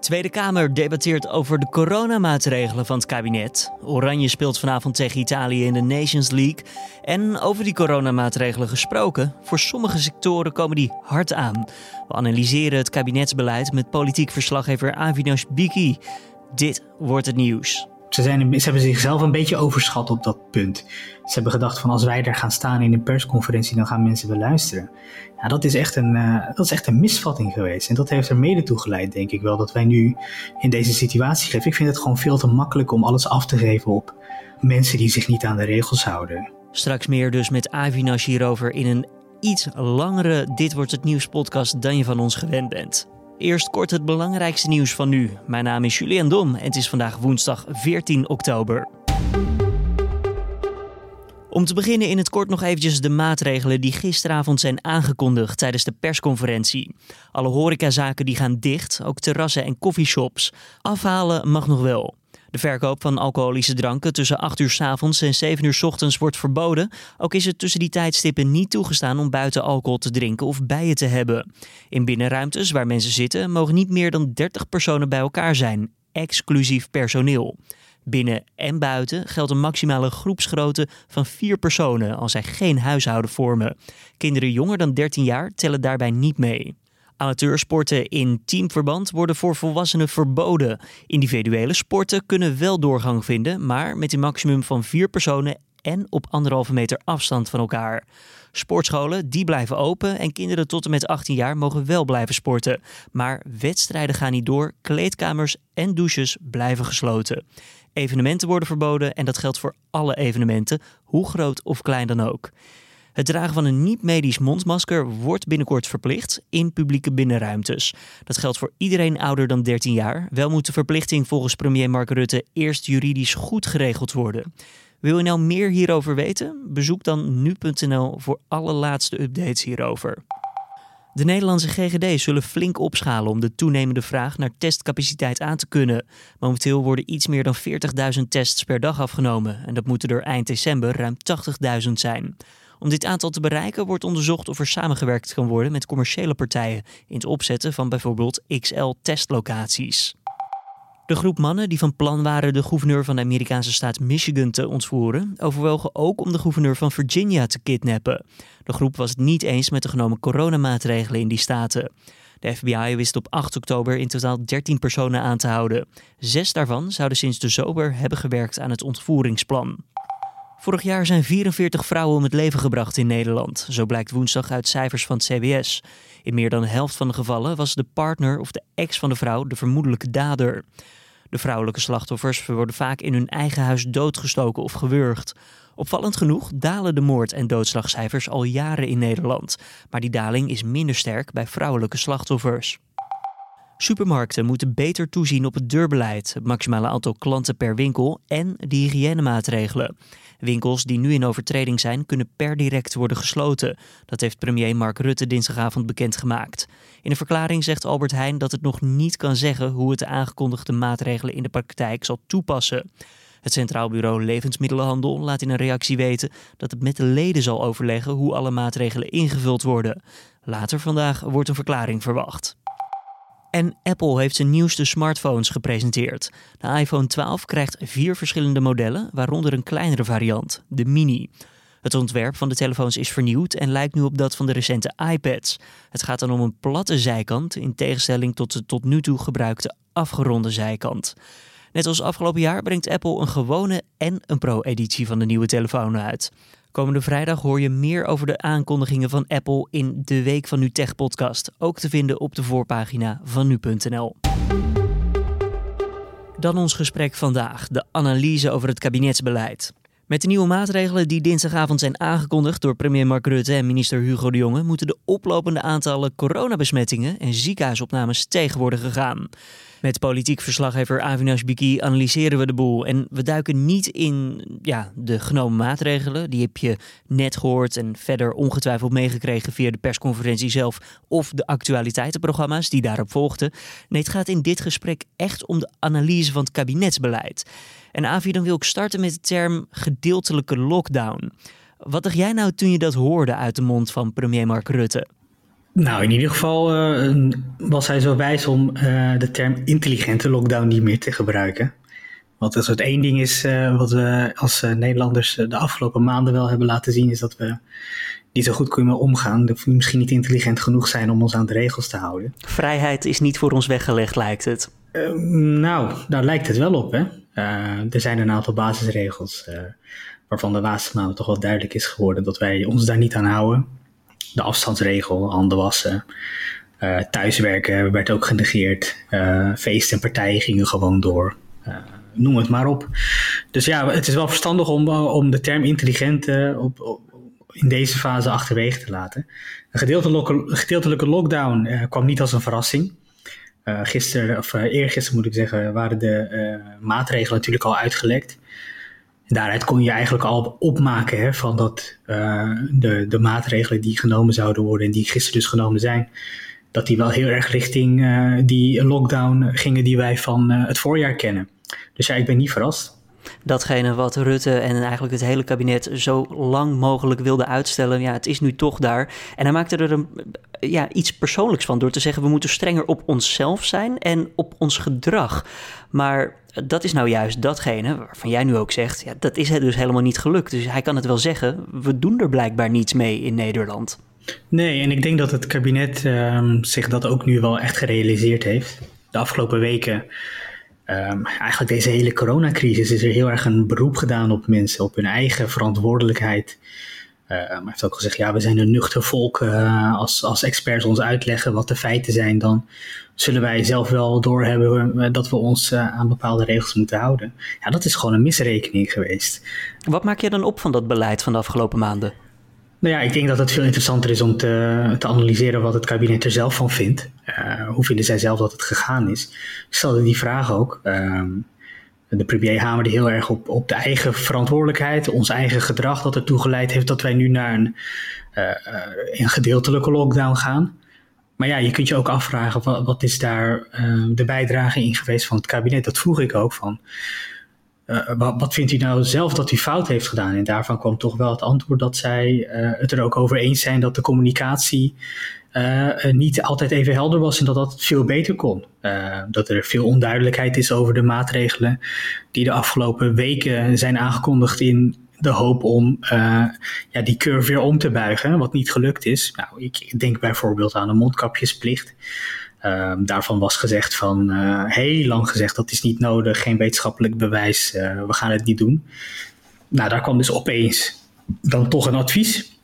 Tweede Kamer debatteert over de coronamaatregelen van het kabinet. Oranje speelt vanavond tegen Italië in de Nations League. En over die coronamaatregelen gesproken, voor sommige sectoren komen die hard aan. We analyseren het kabinetsbeleid met politiek verslaggever Avinash Biki. Dit wordt het nieuws. Ze, hebben zichzelf een beetje overschat op dat punt. Ze hebben gedacht van als wij daar gaan staan in een persconferentie, dan gaan mensen wel luisteren. Ja, dat, is echt een, uh, dat is echt een misvatting geweest. En dat heeft er mede toe geleid, denk ik wel, dat wij nu in deze situatie geven. Ik vind het gewoon veel te makkelijk om alles af te geven op mensen die zich niet aan de regels houden. Straks meer dus met Avinash hierover in een iets langere Dit wordt het nieuws podcast dan je van ons gewend bent. Eerst kort het belangrijkste nieuws van nu. Mijn naam is Julian Dom en het is vandaag woensdag 14 oktober. Om te beginnen in het kort nog eventjes de maatregelen die gisteravond zijn aangekondigd tijdens de persconferentie. Alle horecazaken die gaan dicht, ook terrassen en coffeeshops. Afhalen mag nog wel. De verkoop van alcoholische dranken tussen 8 uur s avonds en 7 uur s ochtends wordt verboden. Ook is het tussen die tijdstippen niet toegestaan om buiten alcohol te drinken of bijen te hebben. In binnenruimtes waar mensen zitten mogen niet meer dan 30 personen bij elkaar zijn, exclusief personeel. Binnen en buiten geldt een maximale groepsgrootte van vier personen als zij geen huishouden vormen. Kinderen jonger dan 13 jaar tellen daarbij niet mee. Amateursporten in teamverband worden voor volwassenen verboden. Individuele sporten kunnen wel doorgang vinden, maar met een maximum van vier personen en op anderhalve meter afstand van elkaar. Sportscholen die blijven open en kinderen tot en met 18 jaar mogen wel blijven sporten. Maar wedstrijden gaan niet door, kleedkamers en douches blijven gesloten. Evenementen worden verboden en dat geldt voor alle evenementen, hoe groot of klein dan ook. Het dragen van een niet-medisch mondmasker wordt binnenkort verplicht in publieke binnenruimtes. Dat geldt voor iedereen ouder dan 13 jaar. Wel moet de verplichting volgens premier Mark Rutte eerst juridisch goed geregeld worden. Wil je nou meer hierover weten? Bezoek dan nu.nl voor alle laatste updates hierover. De Nederlandse GGD zullen flink opschalen om de toenemende vraag naar testcapaciteit aan te kunnen. Momenteel worden iets meer dan 40.000 tests per dag afgenomen en dat moeten er eind december ruim 80.000 zijn. Om dit aantal te bereiken wordt onderzocht of er samengewerkt kan worden met commerciële partijen in het opzetten van bijvoorbeeld XL-testlocaties. De groep mannen die van plan waren de gouverneur van de Amerikaanse staat Michigan te ontvoeren, overwogen ook om de gouverneur van Virginia te kidnappen. De groep was het niet eens met de genomen coronamaatregelen in die staten. De FBI wist op 8 oktober in totaal 13 personen aan te houden. Zes daarvan zouden sinds de zomer hebben gewerkt aan het ontvoeringsplan. Vorig jaar zijn 44 vrouwen om het leven gebracht in Nederland. Zo blijkt woensdag uit cijfers van het CBS. In meer dan de helft van de gevallen was de partner of de ex van de vrouw de vermoedelijke dader. De vrouwelijke slachtoffers worden vaak in hun eigen huis doodgestoken of gewurgd. Opvallend genoeg dalen de moord- en doodslagcijfers al jaren in Nederland. Maar die daling is minder sterk bij vrouwelijke slachtoffers. Supermarkten moeten beter toezien op het deurbeleid, het maximale aantal klanten per winkel en de hygiënemaatregelen. Winkels die nu in overtreding zijn, kunnen per direct worden gesloten. Dat heeft premier Mark Rutte dinsdagavond bekendgemaakt. In een verklaring zegt Albert Heijn dat het nog niet kan zeggen hoe het de aangekondigde maatregelen in de praktijk zal toepassen. Het Centraal Bureau Levensmiddelenhandel laat in een reactie weten dat het met de leden zal overleggen hoe alle maatregelen ingevuld worden. Later vandaag wordt een verklaring verwacht. En Apple heeft zijn nieuwste smartphones gepresenteerd. De iPhone 12 krijgt vier verschillende modellen, waaronder een kleinere variant, de Mini. Het ontwerp van de telefoons is vernieuwd en lijkt nu op dat van de recente iPads. Het gaat dan om een platte zijkant, in tegenstelling tot de tot nu toe gebruikte afgeronde zijkant. Net als afgelopen jaar brengt Apple een gewone en een pro-editie van de nieuwe telefoon uit. Komende vrijdag hoor je meer over de aankondigingen van Apple in de Week van Nu Tech podcast. Ook te vinden op de voorpagina van nu.nl. Dan ons gesprek vandaag, de analyse over het kabinetsbeleid. Met de nieuwe maatregelen die dinsdagavond zijn aangekondigd door premier Mark Rutte en minister Hugo de Jonge, moeten de oplopende aantallen coronabesmettingen en ziekenhuisopnames tegen worden gegaan. Met politiek verslaggever Avinash Biki analyseren we de boel. En we duiken niet in ja, de genomen maatregelen. Die heb je net gehoord en verder ongetwijfeld meegekregen via de persconferentie zelf of de actualiteitenprogramma's die daarop volgden. Nee, het gaat in dit gesprek echt om de analyse van het kabinetsbeleid. En Avi, dan wil ik starten met de term gedeeltelijke lockdown. Wat dacht jij nou toen je dat hoorde uit de mond van premier Mark Rutte? Nou, in ieder geval uh, was hij zo wijs om uh, de term intelligente lockdown niet meer te gebruiken. Want als het één ding is uh, wat we als Nederlanders de afgelopen maanden wel hebben laten zien, is dat we niet zo goed kunnen omgaan. Dat we misschien niet intelligent genoeg zijn om ons aan de regels te houden. Vrijheid is niet voor ons weggelegd, lijkt het. nou, daar lijkt het wel op. Hè? Er zijn een aantal basisregels waarvan de laatste maanden toch wel duidelijk is geworden dat wij ons daar niet aan houden de afstandsregel, handen wassen. Uh, thuiswerken werd ook genegeerd. Feesten en partijen gingen gewoon door. Noem het maar op. Dus ja, het is wel verstandig om, om de term intelligent op, in deze fase achterwege te laten. Een gedeeltelijke, gedeeltelijke lockdown kwam niet als een verrassing. Gisteren, of eergisteren moet ik zeggen, waren de maatregelen natuurlijk al uitgelekt daaruit kon je eigenlijk al opmaken hè, van dat uh, de, de maatregelen die genomen zouden worden en die gisteren dus genomen zijn, dat die wel heel erg richting uh, die lockdown gingen die wij van uh, het voorjaar kennen. Dus ja, ik ben niet verrast. Datgene wat Rutte en eigenlijk het hele kabinet zo lang mogelijk wilde uitstellen, ja, het is nu toch daar. En hij maakte er een, ja, iets persoonlijks van door te zeggen: we moeten strenger op onszelf zijn en op ons gedrag. Maar dat is nou juist datgene waarvan jij nu ook zegt, ja, dat is dus helemaal niet gelukt. Dus hij kan het wel zeggen, we doen er blijkbaar niets mee in Nederland. Nee, en ik denk dat het kabinet um, zich dat ook nu wel echt gerealiseerd heeft. De afgelopen weken, um, eigenlijk deze hele coronacrisis, is er heel erg een beroep gedaan op mensen, op hun eigen verantwoordelijkheid. Uh, maar hij heeft ook gezegd, ja, we zijn een nuchter volk. Uh, als, als experts ons uitleggen wat de feiten zijn, dan zullen wij zelf wel doorhebben eh, dat we ons uh, aan bepaalde regels moeten houden. Ja, dat is gewoon een misrekening geweest. Wat maak je dan op van dat beleid van de afgelopen maanden? Nou ja, ik denk dat het veel interessanter is om te, te analyseren wat het kabinet er zelf van vindt. Uh, hoe vinden zij zelf dat het gegaan is? Stelde die vraag ook. Uh, de premier hamerde heel erg op, op de eigen verantwoordelijkheid, ons eigen gedrag dat ertoe geleid heeft dat wij nu naar een, uh, een gedeeltelijke lockdown gaan. Maar ja, je kunt je ook afvragen, wat, wat is daar uh, de bijdrage in geweest van het kabinet? Dat vroeg ik ook van. Wat, wat, vindt u nou zelf dat u fout heeft gedaan? En daarvan kwam toch wel het antwoord dat zij het er ook over eens zijn dat de communicatie niet altijd even helder was en dat dat veel beter kon. dat er veel onduidelijkheid is over de maatregelen die de afgelopen weken zijn aangekondigd in de hoop om ja, die curve weer om te buigen, wat niet gelukt is. Nou, ik denk bijvoorbeeld aan de mondkapjesplicht. Uh, daarvan was gezegd van heel lang gezegd dat is niet nodig, geen wetenschappelijk bewijs, we gaan het niet doen. Nou, daar kwam dus opeens dan toch een advies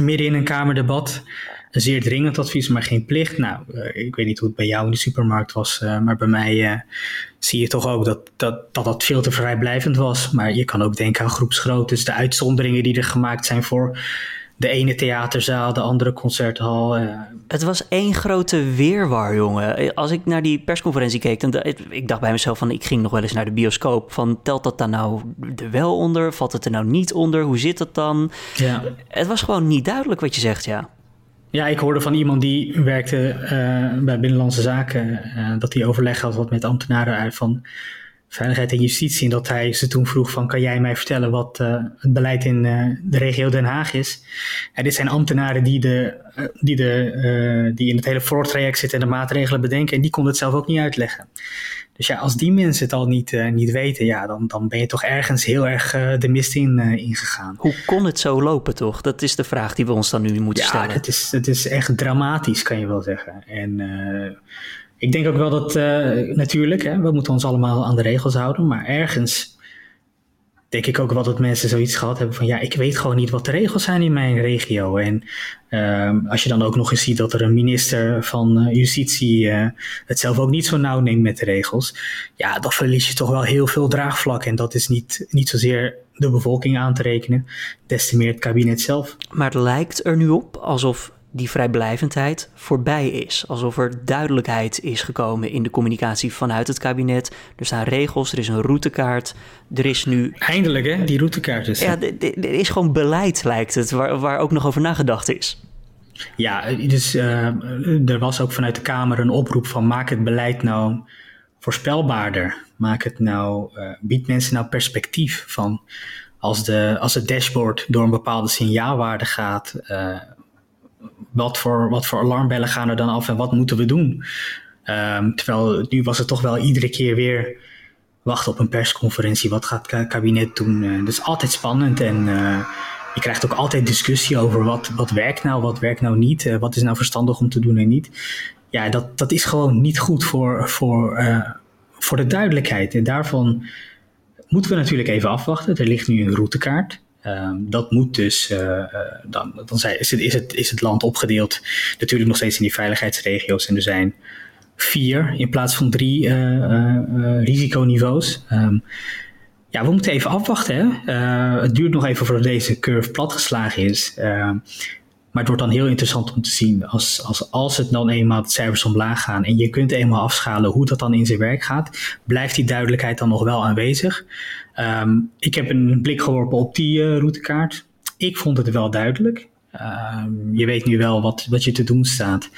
midden in een kamerdebat een zeer dringend advies, maar geen plicht. Nou, uh, ik weet niet hoe het bij jou in de supermarkt was, uh, maar bij mij uh, zie je toch ook dat dat, dat dat veel te vrijblijvend was. Maar je kan ook denken aan groepsgroottes, de uitzonderingen die er gemaakt zijn voor de ene theaterzaal, de andere concerthal. Het was één grote weerwar, jongen. Als ik naar die persconferentie keek, dan ik dacht bij mezelf van, ik ging nog wel eens naar de bioscoop. Van, telt dat dan nou er wel onder? Valt het er nou niet onder? Hoe zit het dan? Ja. Het was gewoon niet duidelijk wat je zegt, ja. Ja, ik hoorde van iemand die werkte uh, bij Binnenlandse Zaken, uh, dat hij overleg had wat met ambtenaren uit van Veiligheid en Justitie. En dat hij ze toen vroeg van, kan jij mij vertellen wat uh, het beleid in de regio Den Haag is? En dit zijn ambtenaren die, de, die, de, die in het hele voortraject zitten en de maatregelen bedenken. En die konden het zelf ook niet uitleggen. Dus ja, als die mensen het al niet, niet weten, ja, dan, dan ben je toch ergens heel erg de mist in ingegaan. Hoe kon het zo lopen toch? Dat is de vraag die we ons dan nu moeten stellen. Ja, het is, het is echt dramatisch, kan je wel zeggen. En ik denk ook wel dat, natuurlijk, hè, we moeten ons allemaal aan de regels houden, maar ergens denk ik ook wel dat mensen zoiets gehad hebben van ja, ik weet gewoon niet wat de regels zijn in mijn regio. En um, als je dan ook nog eens ziet dat er een minister van uh, Justitie uh, het zelf ook niet zo nauw neemt met de regels, ja, dan verlies je toch wel heel veel draagvlak. En dat is niet, niet zozeer de bevolking aan te rekenen, des te meer het kabinet zelf. Maar het lijkt er nu op alsof die vrijblijvendheid voorbij is. Alsof er duidelijkheid is gekomen in de communicatie vanuit het kabinet. Er staan regels, er is een routekaart. Er is nu. Eindelijk, hè, die routekaart is. Ja, er is gewoon beleid, lijkt het, waar, waar ook nog over nagedacht is. Ja, dus uh, er was ook vanuit de Kamer een oproep van maak het beleid nou voorspelbaarder. Maak het nou, uh, bied mensen nou perspectief van als, de, als het dashboard door een bepaalde signaalwaarde gaat, uh, wat voor, wat voor alarmbellen gaan er dan af en wat moeten we doen? Um, terwijl nu was het toch wel iedere keer weer wachten op een persconferentie. Wat gaat het kabinet doen? Uh, dat is altijd spannend en uh, je krijgt ook altijd discussie over wat, wat werkt nou, wat werkt nou niet. Uh, wat is nou verstandig om te doen en niet. Ja, dat, dat is gewoon niet goed voor, voor, voor de duidelijkheid. En daarvan moeten we natuurlijk even afwachten. Er ligt nu een routekaart. Um, dat moet dus, uh, uh, dan, dan is, het, is, het, is het land opgedeeld natuurlijk nog steeds in die veiligheidsregio's. En er zijn vier in plaats van drie uh, risiconiveaus. Um, ja, we moeten even afwachten. Hè? het duurt nog even voordat deze curve platgeslagen is. Ehm, maar het wordt dan heel interessant om te zien als, als, als het dan eenmaal de cijfers omlaag gaan en je kunt eenmaal afschalen hoe dat dan in zijn werk gaat, blijft die duidelijkheid dan nog wel aanwezig. Um, ik heb een blik geworpen op die uh, routekaart. Ik vond het wel duidelijk. Um, je weet nu wel wat, wat je te doen staat.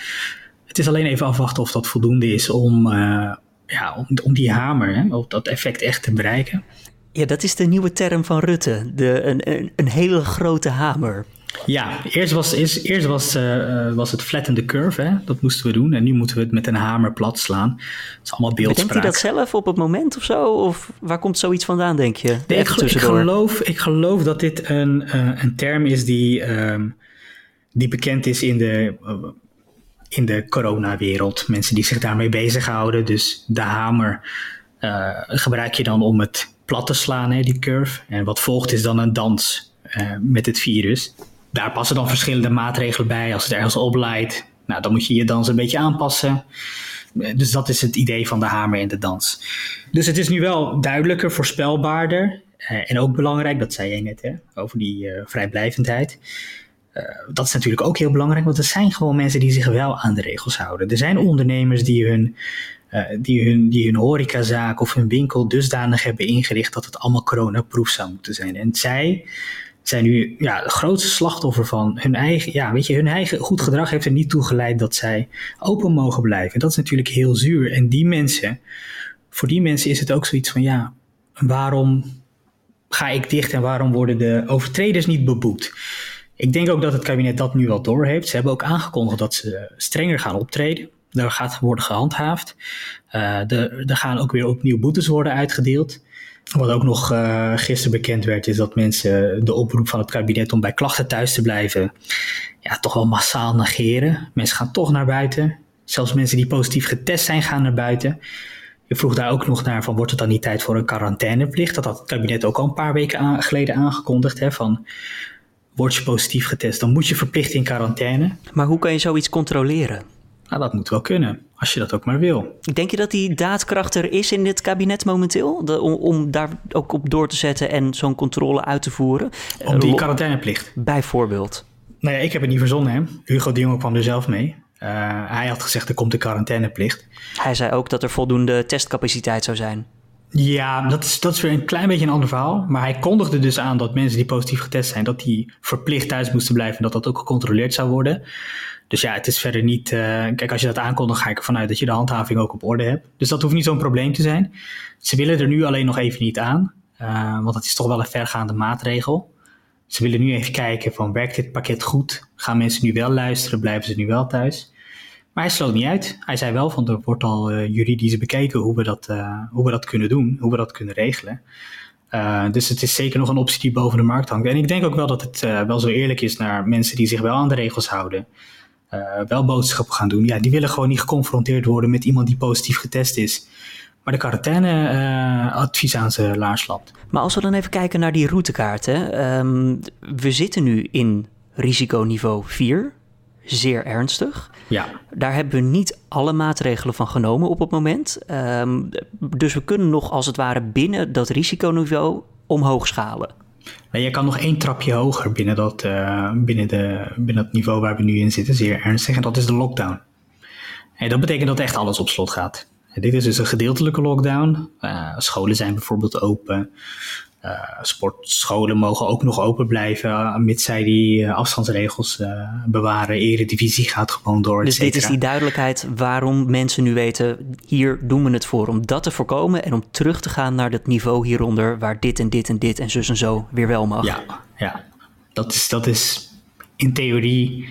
Het is alleen even afwachten of dat voldoende is om, uh, ja, om, om die hamer, hè, om dat effect echt te bereiken. Ja, dat is de nieuwe term van Rutte. De, een, een, een hele grote hamer. Ja, eerst was, eerst, eerst was, uh, was het flatten the curve, hè? dat moesten we doen. En nu moeten we het met een hamer plat slaan. Dat is allemaal beeldspraak. Denkt hij dat zelf op het moment of zo? Of waar komt zoiets vandaan, denk je? Nee, ik, ik, geloof, ik geloof dat dit een, uh, een term is die, um, die bekend is in de, uh, in de coronawereld. Mensen die zich daarmee bezighouden. Dus de hamer gebruik je dan om het plat te slaan, hè, die curve. En wat volgt is dan een dans met het virus daar passen dan verschillende maatregelen bij. Als het ergens opleidt, nou, dan moet je je dans een beetje aanpassen. Dus dat is het idee van de hamer in de dans. Dus het is nu wel duidelijker, voorspelbaarder. Eh, en ook belangrijk, dat zei jij net, hè, over die uh, vrijblijvendheid. Uh, dat is natuurlijk ook heel belangrijk, want er zijn gewoon mensen die zich wel aan de regels houden. Er zijn ondernemers die hun, die hun, die hun horecazaak of hun winkel dusdanig hebben ingericht dat het allemaal coronaproof zou moeten zijn. En zij zijn nu ja, het grootste slachtoffer van hun eigen, ja, weet je, hun eigen goed gedrag heeft er niet toe geleid dat zij open mogen blijven. Dat is natuurlijk heel zuur. En die mensen, voor die mensen is het ook zoiets van, ja, waarom ga ik dicht en waarom worden de overtreders niet beboet? Ik denk ook dat het kabinet dat nu wel doorheeft. Ze hebben ook aangekondigd dat ze strenger gaan optreden. Er gaat worden gehandhaafd. Uh, er gaan ook weer opnieuw boetes worden uitgedeeld. Wat ook nog uh, gisteren bekend werd, is dat mensen de oproep van het kabinet om bij klachten thuis te blijven, ja, toch wel massaal negeren. Mensen gaan toch naar buiten. Zelfs mensen die positief getest zijn, gaan naar buiten. Je vroeg daar ook nog naar van, wordt het dan niet tijd voor een quarantaineplicht? Dat had het kabinet ook al een paar weken geleden aangekondigd. Hè, van, word je positief getest, dan moet je verplicht in quarantaine. Maar hoe kan je zoiets controleren? Nou, dat moet wel kunnen, als je dat ook maar wil. Denk je dat die daadkracht er is in dit kabinet momenteel? De, om, om, daar ook op door te zetten en zo'n controle uit te voeren? Om die quarantaineplicht? Bijvoorbeeld. Nou ja, ik heb het niet verzonnen. Hè? Hugo de Jonge kwam er zelf mee. Uh, hij had gezegd, er komt een quarantaineplicht. Hij zei ook dat er voldoende testcapaciteit zou zijn. Ja, dat is, dat is weer een klein beetje een ander verhaal. Maar hij kondigde dus aan dat mensen die positief getest zijn, dat die verplicht thuis moesten blijven en dat dat ook gecontroleerd zou worden. Dus ja, het is verder niet. Uh, kijk, als je dat aankondigt, ga ik ervan uit dat je de handhaving ook op orde hebt. Dus dat hoeft niet zo'n probleem te zijn. Ze willen er nu alleen nog even niet aan, uh, want het is toch wel een vergaande maatregel. Ze willen nu even kijken van werkt dit pakket goed? Gaan mensen nu wel luisteren? Blijven ze nu wel thuis? Maar hij sloot niet uit. Hij zei wel van er wordt al uh, juridisch bekeken hoe we, dat, hoe we dat kunnen doen, hoe we dat kunnen regelen. dus het is zeker nog een optie die boven de markt hangt. En ik denk ook wel dat het wel zo eerlijk is naar mensen die zich wel aan de regels houden wel boodschappen gaan doen. Ja, die willen gewoon niet geconfronteerd worden met iemand die positief getest is. Maar de quarantaineadvies uh, aan zijn laars lapt. Maar als we dan even kijken naar die routekaarten. Um, we zitten nu in risiconiveau 4. Zeer ernstig. Ja. Daar hebben we niet alle maatregelen van genomen op het moment. Um, dus we kunnen nog als het ware binnen dat risiconiveau omhoog schalen. Maar je kan nog één trapje hoger binnen dat, uh, binnen, de, binnen het niveau waar we nu in zitten, zeer ernstig. En dat is de lockdown. En dat betekent dat echt alles op slot gaat. En dit is dus een gedeeltelijke lockdown. Uh, scholen zijn bijvoorbeeld open. Uh, sportscholen mogen ook nog open blijven, mits zij die uh, afstandsregels bewaren. Eredivisie gaat gewoon door. Dus dit is die duidelijkheid waarom mensen nu weten: hier doen we het voor. Om dat te voorkomen en om terug te gaan naar dat niveau hieronder, waar dit en dit en dit en zus en zo weer wel mag. Ja, ja. Dat, is, dat is in theorie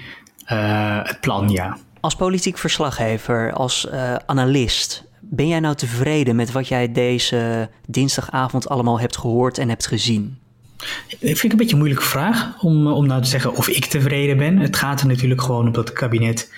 het plan, ja. Als politiek verslaggever, als analist, ben jij nou tevreden met wat jij deze dinsdagavond allemaal hebt gehoord en hebt gezien? Ik vind het een beetje een moeilijke vraag om, om nou te zeggen of ik tevreden ben. Het gaat er natuurlijk gewoon om dat het kabinet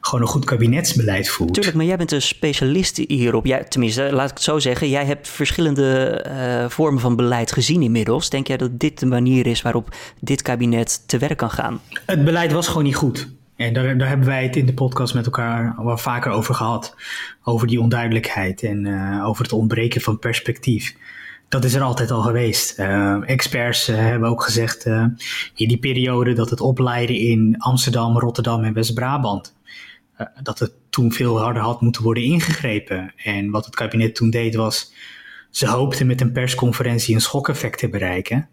gewoon een goed kabinetsbeleid voert. Tuurlijk, maar jij bent een specialist hierop. Jij, tenminste, laat ik het zo zeggen. Jij hebt verschillende uh, vormen van beleid gezien inmiddels. Denk jij dat dit de manier is waarop dit kabinet te werk kan gaan? Het beleid was gewoon niet goed. En daar, hebben wij het in de podcast met elkaar wel vaker over gehad. Over die onduidelijkheid en uh, over het ontbreken van perspectief. Dat is er altijd al geweest. Uh, experts uh, hebben ook gezegd in die periode dat het opleiden in Amsterdam, Rotterdam en West-Brabant eh, dat het toen veel harder had moeten worden ingegrepen. En wat het kabinet toen deed was, ze hoopten met een persconferentie een schokeffect te bereiken.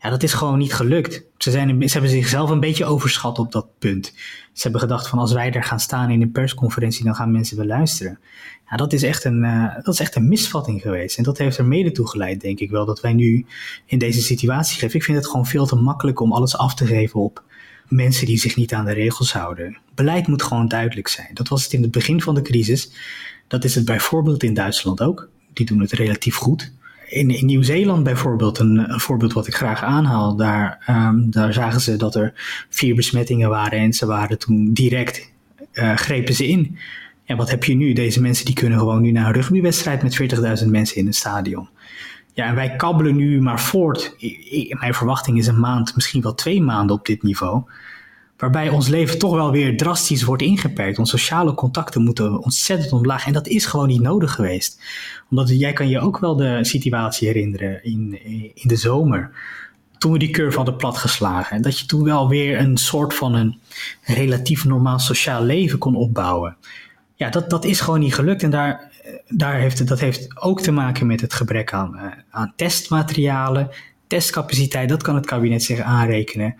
Ja, dat is gewoon niet gelukt. Ze, zijn, ze hebben zichzelf een beetje overschat op dat punt. Ze hebben gedacht van als wij er gaan staan in een persconferentie, dan gaan mensen wel luisteren. Ja, dat is echt een, uh, dat is echt een misvatting geweest. En dat heeft er mede toe geleid, denk ik wel, dat wij nu in deze situatie geven. Ik vind het gewoon veel te makkelijk om alles af te geven op mensen die zich niet aan de regels houden. Beleid moet gewoon duidelijk zijn. Dat was het in het begin van de crisis. Dat is het bijvoorbeeld in Duitsland ook. Die doen het relatief goed. In, in Nieuw-Zeeland bijvoorbeeld, een, voorbeeld wat ik graag aanhaal, daar, um, daar zagen ze dat er vier besmettingen waren en ze waren toen direct, uh, grepen ze in. En wat heb je nu? Deze mensen die kunnen gewoon nu naar een rugbywedstrijd met 40.000 mensen in een stadion. Ja, en wij kabbelen nu maar voort. Mijn verwachting is een maand, misschien wel twee maanden op dit niveau. Waarbij ons leven toch wel weer drastisch wordt ingeperkt. Onze sociale contacten moeten ontzettend omlaag. En dat is gewoon niet nodig geweest. Omdat jij kan je ook wel de situatie herinneren in, in de zomer. Toen we die curve hadden platgeslagen. En dat je toen wel weer een soort van een relatief normaal sociaal leven kon opbouwen. Ja, dat, dat is gewoon niet gelukt. En daar, daar heeft, dat heeft ook te maken met het gebrek aan, uh, aan testmaterialen, testcapaciteit. Dat kan het kabinet zich aanrekenen.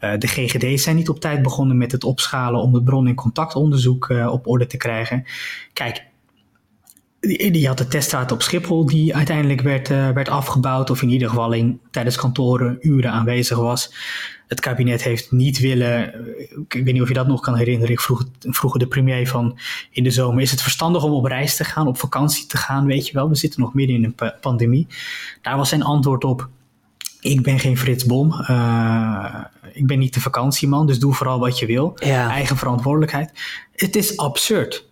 Uh, de GGD's zijn niet op tijd begonnen met het opschalen om het bron- en contactonderzoek uh, op orde te krijgen. Kijk, die, had de teststraat op Schiphol die uiteindelijk werd, werd afgebouwd, of in ieder geval in, tijdens kantoren uren aanwezig was het kabinet heeft niet willen. Ik weet niet of je dat nog kan herinneren. Ik vroeg, vroeg de premier van in de zomer: is het verstandig om op reis te gaan, op vakantie te gaan? Weet je wel, we zitten nog midden in een pandemie. Daar was zijn antwoord op: ik ben geen Frits Bom. Uh, ik ben niet de vakantieman, dus doe vooral wat je wil. Ja. Eigen verantwoordelijkheid. Het is absurd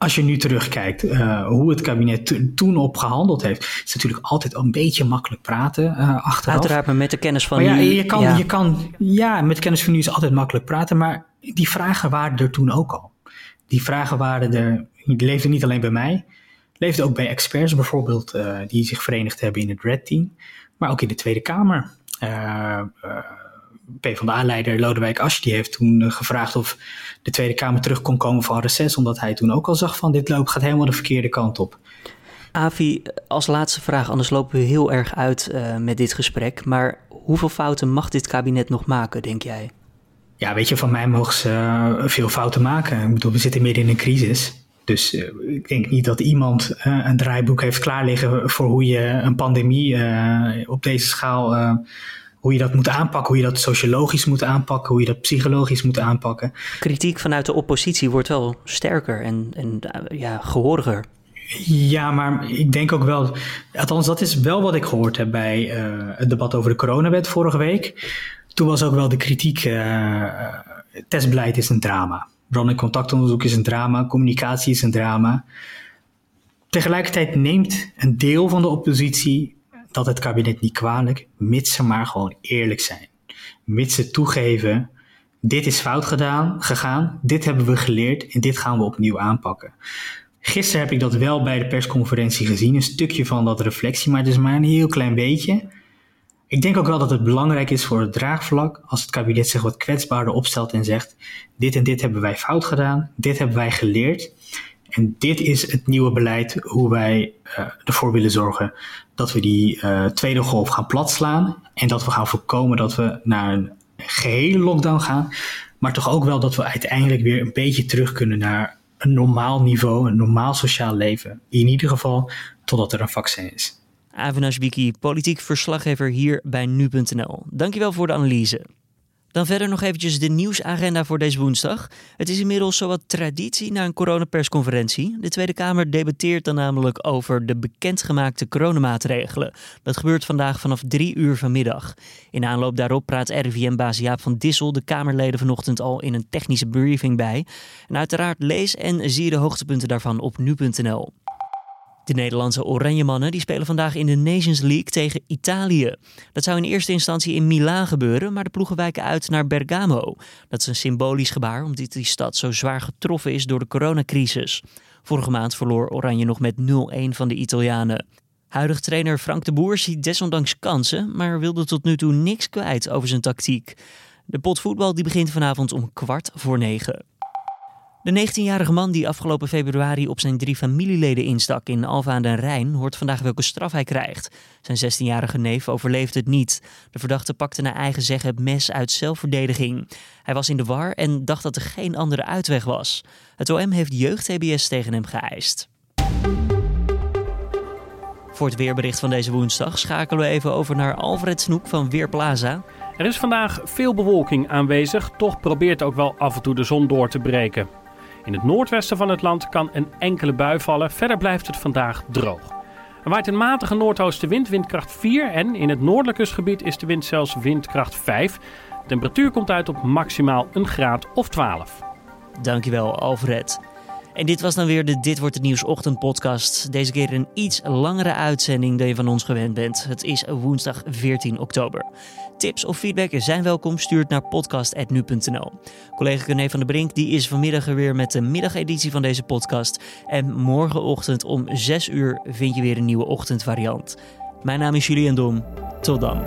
als je nu terugkijkt uh, hoe het kabinet toen op gehandeld heeft, is natuurlijk altijd een beetje makkelijk praten uh, achteraf. Uiteraard, maar met de kennis van maar nu. Ja, je kan, ja. je kan, ja, met kennis van nu is altijd makkelijk praten, maar die vragen waren er toen ook al. Die vragen waren er, die leefden niet alleen bij mij, leefden ook bij experts bijvoorbeeld, uh, die zich verenigd hebben in het Red Team, maar ook in de Tweede Kamer. PvdA-leider Lodewijk Asscher die heeft toen uh, gevraagd of de Tweede Kamer terug kon komen van reces, omdat hij toen ook al zag van dit loopt gaat helemaal de verkeerde kant op. Avi, als laatste vraag, anders lopen we heel erg uit uh, met dit gesprek. Maar hoeveel fouten mag dit kabinet nog maken, denk jij? Ja, weet je, van mij mogen ze uh, veel fouten maken. Ik bedoel, we zitten midden in een crisis. Dus uh, ik denk niet dat iemand een draaiboek heeft klaar liggen voor hoe je een pandemie op deze schaal hoe je dat moet aanpakken, hoe je dat sociologisch moet aanpakken, hoe je dat psychologisch moet aanpakken. Kritiek vanuit de oppositie wordt wel sterker en, en ja, gehooriger. Ja, maar ik denk ook wel, althans dat is wel wat ik gehoord heb bij het debat over de coronawet vorige week. Toen was ook wel de kritiek, testbeleid is een drama. Bron- en contactonderzoek is een drama, communicatie is een drama. Tegelijkertijd neemt een deel van de oppositie dat het kabinet niet kwalijk, mits ze maar gewoon eerlijk zijn. Mits ze toegeven, dit is fout gedaan, gegaan, dit hebben we geleerd en dit gaan we opnieuw aanpakken. Gisteren heb ik dat wel bij de persconferentie gezien, een stukje van dat reflectie, maar het is maar een heel klein beetje. Ik denk ook wel dat het belangrijk is voor het draagvlak als het kabinet zich wat kwetsbaarder opstelt en zegt: dit en dit hebben wij fout gedaan, dit hebben wij geleerd. En dit is het nieuwe beleid hoe wij uh, ervoor willen zorgen dat we die uh, tweede golf gaan platslaan. En dat we gaan voorkomen dat we naar een gehele lockdown gaan. Maar toch ook wel dat we uiteindelijk weer een beetje terug kunnen naar een normaal niveau, een normaal sociaal leven. In ieder geval totdat er een vaccin is. Avinash Biki, politiek verslaggever hier bij nu.nl. Dankjewel voor de analyse. Dan verder nog eventjes de nieuwsagenda voor deze woensdag. Het is inmiddels zowat traditie na een coronapersconferentie. De Tweede Kamer debatteert dan namelijk over de bekendgemaakte coronamaatregelen. Dat gebeurt vandaag vanaf drie uur vanmiddag. In aanloop daarop praat RIVM-baas Jaap van Dissel de Kamerleden vanochtend al in een technische briefing bij. En uiteraard lees en zie je de hoogtepunten daarvan op nu.nl. De Nederlandse Oranje Mannen die spelen vandaag in de Nations League tegen Italië. Dat zou in eerste instantie in Milaan gebeuren, maar de ploegen wijken uit naar Bergamo. Dat is een symbolisch gebaar omdat die stad zo zwaar getroffen is door de coronacrisis. Vorige maand verloor Oranje nog met 0-1 van de Italianen. Huidig trainer Frank de Boer ziet desondanks kansen, maar wilde tot nu toe niks kwijt over zijn tactiek. De pot voetbal die begint vanavond om kwart voor negen. De 19-jarige man die afgelopen februari op zijn drie familieleden instak in Alfa aan den Rijn hoort vandaag welke straf hij krijgt. Zijn 16-jarige neef overleefde het niet. De verdachte pakte naar eigen zeggen het mes uit zelfverdediging. Hij was in de war en dacht dat er geen andere uitweg was. Het OM heeft jeugd-TBS tegen hem geëist. Voor het weerbericht van deze woensdag schakelen we even over naar Alfred Snoek van Weerplaza. Er is vandaag veel bewolking aanwezig, toch probeert ook wel af en toe de zon door te breken. In het noordwesten van het land kan een enkele bui vallen. Verder blijft het vandaag droog. Er waait een matige noordoostenwind, windkracht 4. En in het noordelijk kustgebied is de wind zelfs windkracht 5. De temperatuur komt uit op maximaal een graad of 12. Dankjewel, Alfred. En dit was dan weer de Dit wordt het nieuws ochtendpodcast. Deze keer een iets langere uitzending dan je van ons gewend bent. Het is woensdag 14 oktober. Tips of feedback zijn welkom. Stuur het naar podcast.nu.nl. Collega René van der Brink die is vanmiddag weer met de middageditie van deze podcast. En morgenochtend om 6 uur vind je weer een nieuwe ochtendvariant. Mijn naam is Julian Dom. Tot dan.